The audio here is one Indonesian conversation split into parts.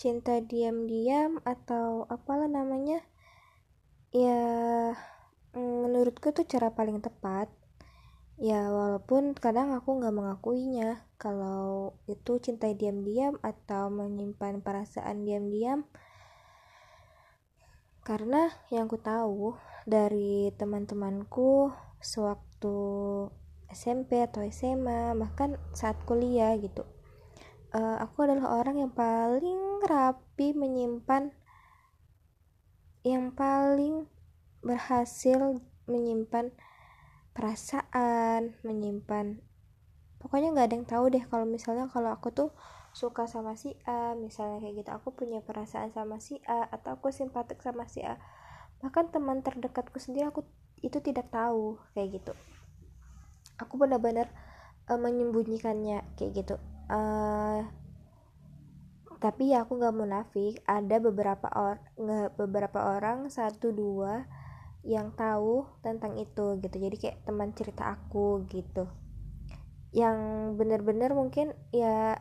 cinta diam-diam atau apalah namanya ya mm, menurutku tuh cara paling tepat. Ya walaupun kadang aku nggak mengakuinya kalau itu cinta diam-diam atau menyimpan perasaan diam-diam. Karena yang ku tahu dari teman-temanku sewaktu SMP atau SMA bahkan saat kuliah gitu uh, aku adalah orang yang paling rapi menyimpan yang paling berhasil menyimpan perasaan menyimpan pokoknya nggak ada yang tahu deh kalau misalnya kalau aku tuh suka sama si A misalnya kayak gitu aku punya perasaan sama si A atau aku simpatik sama si A bahkan teman terdekatku sendiri aku itu tidak tahu kayak gitu. Aku benar-benar uh, menyembunyikannya kayak gitu. Uh, tapi ya aku nggak munafik ada beberapa orang beberapa orang satu dua yang tahu tentang itu gitu. Jadi kayak teman cerita aku gitu. Yang bener-bener mungkin ya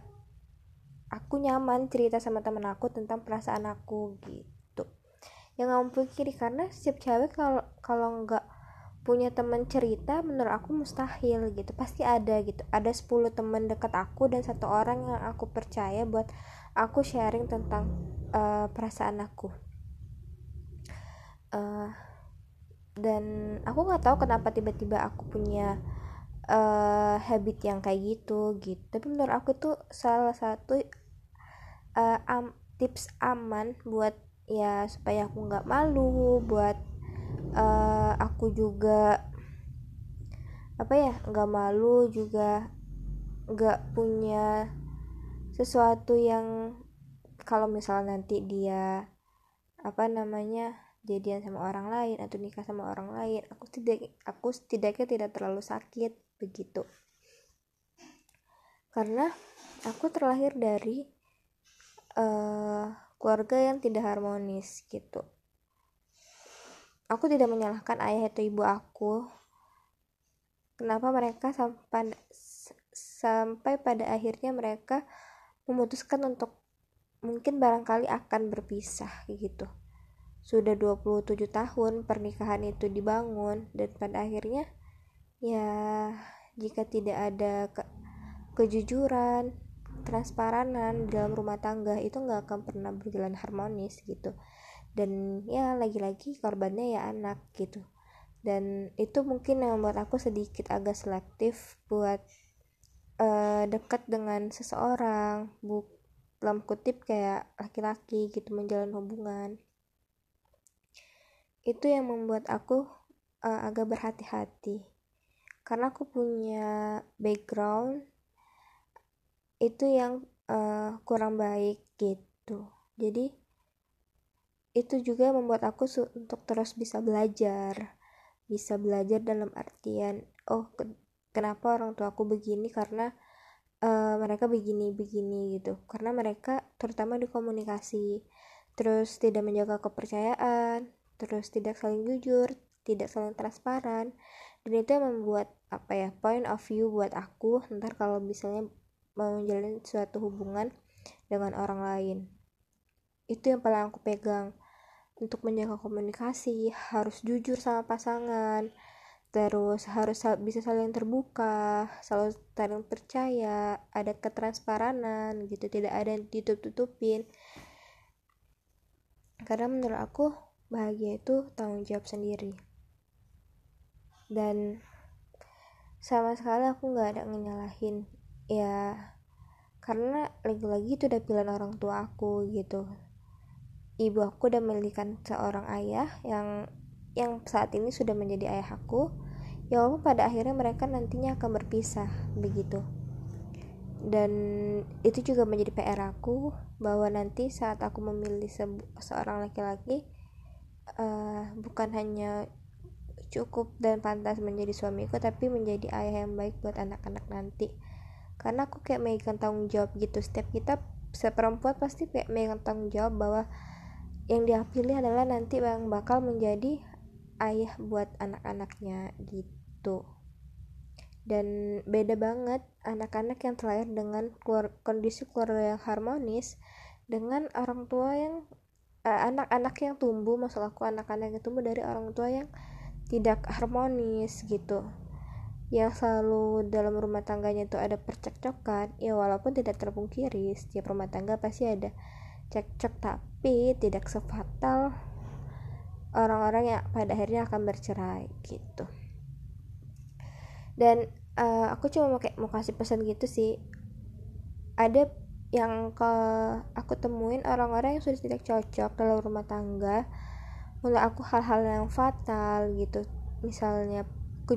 aku nyaman cerita sama teman aku tentang perasaan aku gitu. Yang nggak kiri karena setiap cewek kalau kalau nggak punya teman cerita menurut aku mustahil gitu. Pasti ada gitu. Ada 10 teman dekat aku dan satu orang yang aku percaya buat aku sharing tentang uh, perasaan aku. Uh, dan aku nggak tahu kenapa tiba-tiba aku punya uh, habit yang kayak gitu gitu. Tapi menurut aku tuh salah satu uh, am, tips aman buat ya supaya aku nggak malu buat uh, aku juga apa ya nggak malu juga nggak punya sesuatu yang kalau misalnya nanti dia apa namanya jadian sama orang lain atau nikah sama orang lain aku tidak aku setidaknya tidak terlalu sakit begitu. Karena aku terlahir dari uh, keluarga yang tidak harmonis gitu aku tidak menyalahkan ayah atau ibu aku. Kenapa mereka sampai sampai pada akhirnya mereka memutuskan untuk mungkin barangkali akan berpisah gitu. Sudah 27 tahun pernikahan itu dibangun dan pada akhirnya ya jika tidak ada ke kejujuran transparanan dalam rumah tangga itu nggak akan pernah berjalan harmonis gitu dan ya lagi-lagi korbannya ya anak gitu. Dan itu mungkin yang membuat aku sedikit agak selektif buat uh, dekat dengan seseorang. Bu dalam kutip kayak laki-laki gitu menjalin hubungan. Itu yang membuat aku uh, agak berhati-hati. Karena aku punya background itu yang uh, kurang baik gitu. Jadi itu juga membuat aku untuk terus bisa belajar. Bisa belajar dalam artian oh ke kenapa orang tua aku begini? Karena uh, mereka begini begini gitu. Karena mereka terutama di komunikasi terus tidak menjaga kepercayaan terus tidak saling jujur tidak saling transparan. Dan itu yang membuat apa ya point of view buat aku ntar kalau misalnya mau menjalin suatu hubungan dengan orang lain. Itu yang paling aku pegang untuk menjaga komunikasi harus jujur sama pasangan. Terus harus bisa saling terbuka selalu saling percaya ada ketransparanan gitu tidak ada yang ditutup-tutupin. Karena menurut aku bahagia itu tanggung jawab sendiri. Dan sama sekali aku nggak ada nyalahin ya karena lagi-lagi itu udah pilihan orang tua aku gitu ibu aku udah memiliki seorang ayah yang yang saat ini sudah menjadi ayah aku. Ya walaupun pada akhirnya mereka nantinya akan berpisah begitu. Dan itu juga menjadi PR aku bahwa nanti saat aku memilih se seorang laki-laki uh, bukan hanya cukup dan pantas menjadi suamiku tapi menjadi ayah yang baik buat anak-anak nanti. Karena aku kayak megang tanggung jawab gitu. Setiap kita seperempuan pasti kayak megang tanggung jawab bahwa yang dia pilih adalah nanti yang bakal menjadi ayah buat anak-anaknya gitu. Dan beda banget anak-anak yang terlahir dengan keluar, kondisi keluarga yang harmonis dengan orang tua yang eh, anak-anak uh, yang tumbuh maksud aku anak-anak yang tumbuh dari orang tua yang tidak harmonis gitu. Yang selalu dalam rumah tangganya itu ada percekcokan ya walaupun tidak terpungkiri setiap rumah tangga pasti ada cekcok tapi tidak sefatal orang-orang yang pada akhirnya akan bercerai gitu. Dan uh, aku cuma mau kayak mau kasih pesan gitu sih. Ada yang ke aku temuin orang-orang yang sudah tidak cocok dalam rumah tangga. Menurut aku hal-hal yang fatal gitu. Misalnya ke,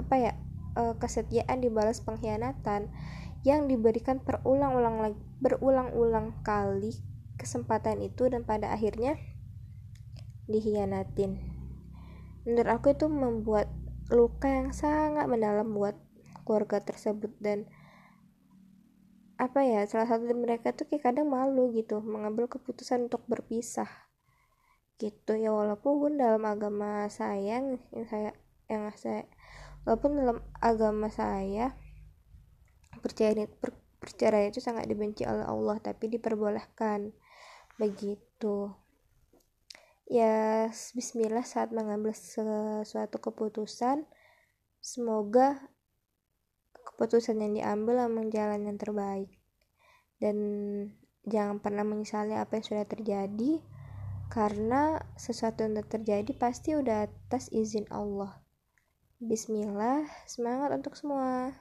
apa ya e, kesetiaan dibalas pengkhianatan yang diberikan berulang-ulang lagi berulang-ulang kali kesempatan itu dan pada akhirnya dikhianatin menurut aku itu membuat luka yang sangat mendalam buat keluarga tersebut dan apa ya salah satu dari mereka tuh kayak kadang malu gitu mengambil keputusan untuk berpisah gitu. Ya walaupun dalam agama saya yang saya yang saya walaupun dalam agama saya percaya per, perceraian itu sangat dibenci oleh Allah tapi diperbolehkan begitu. Ya Bismillah saat mengambil sesuatu keputusan semoga keputusan yang diambil memang jalan yang terbaik. Dan jangan pernah menyesali apa yang sudah terjadi karena sesuatu yang terjadi pasti udah atas izin Allah. Bismillah semangat untuk semua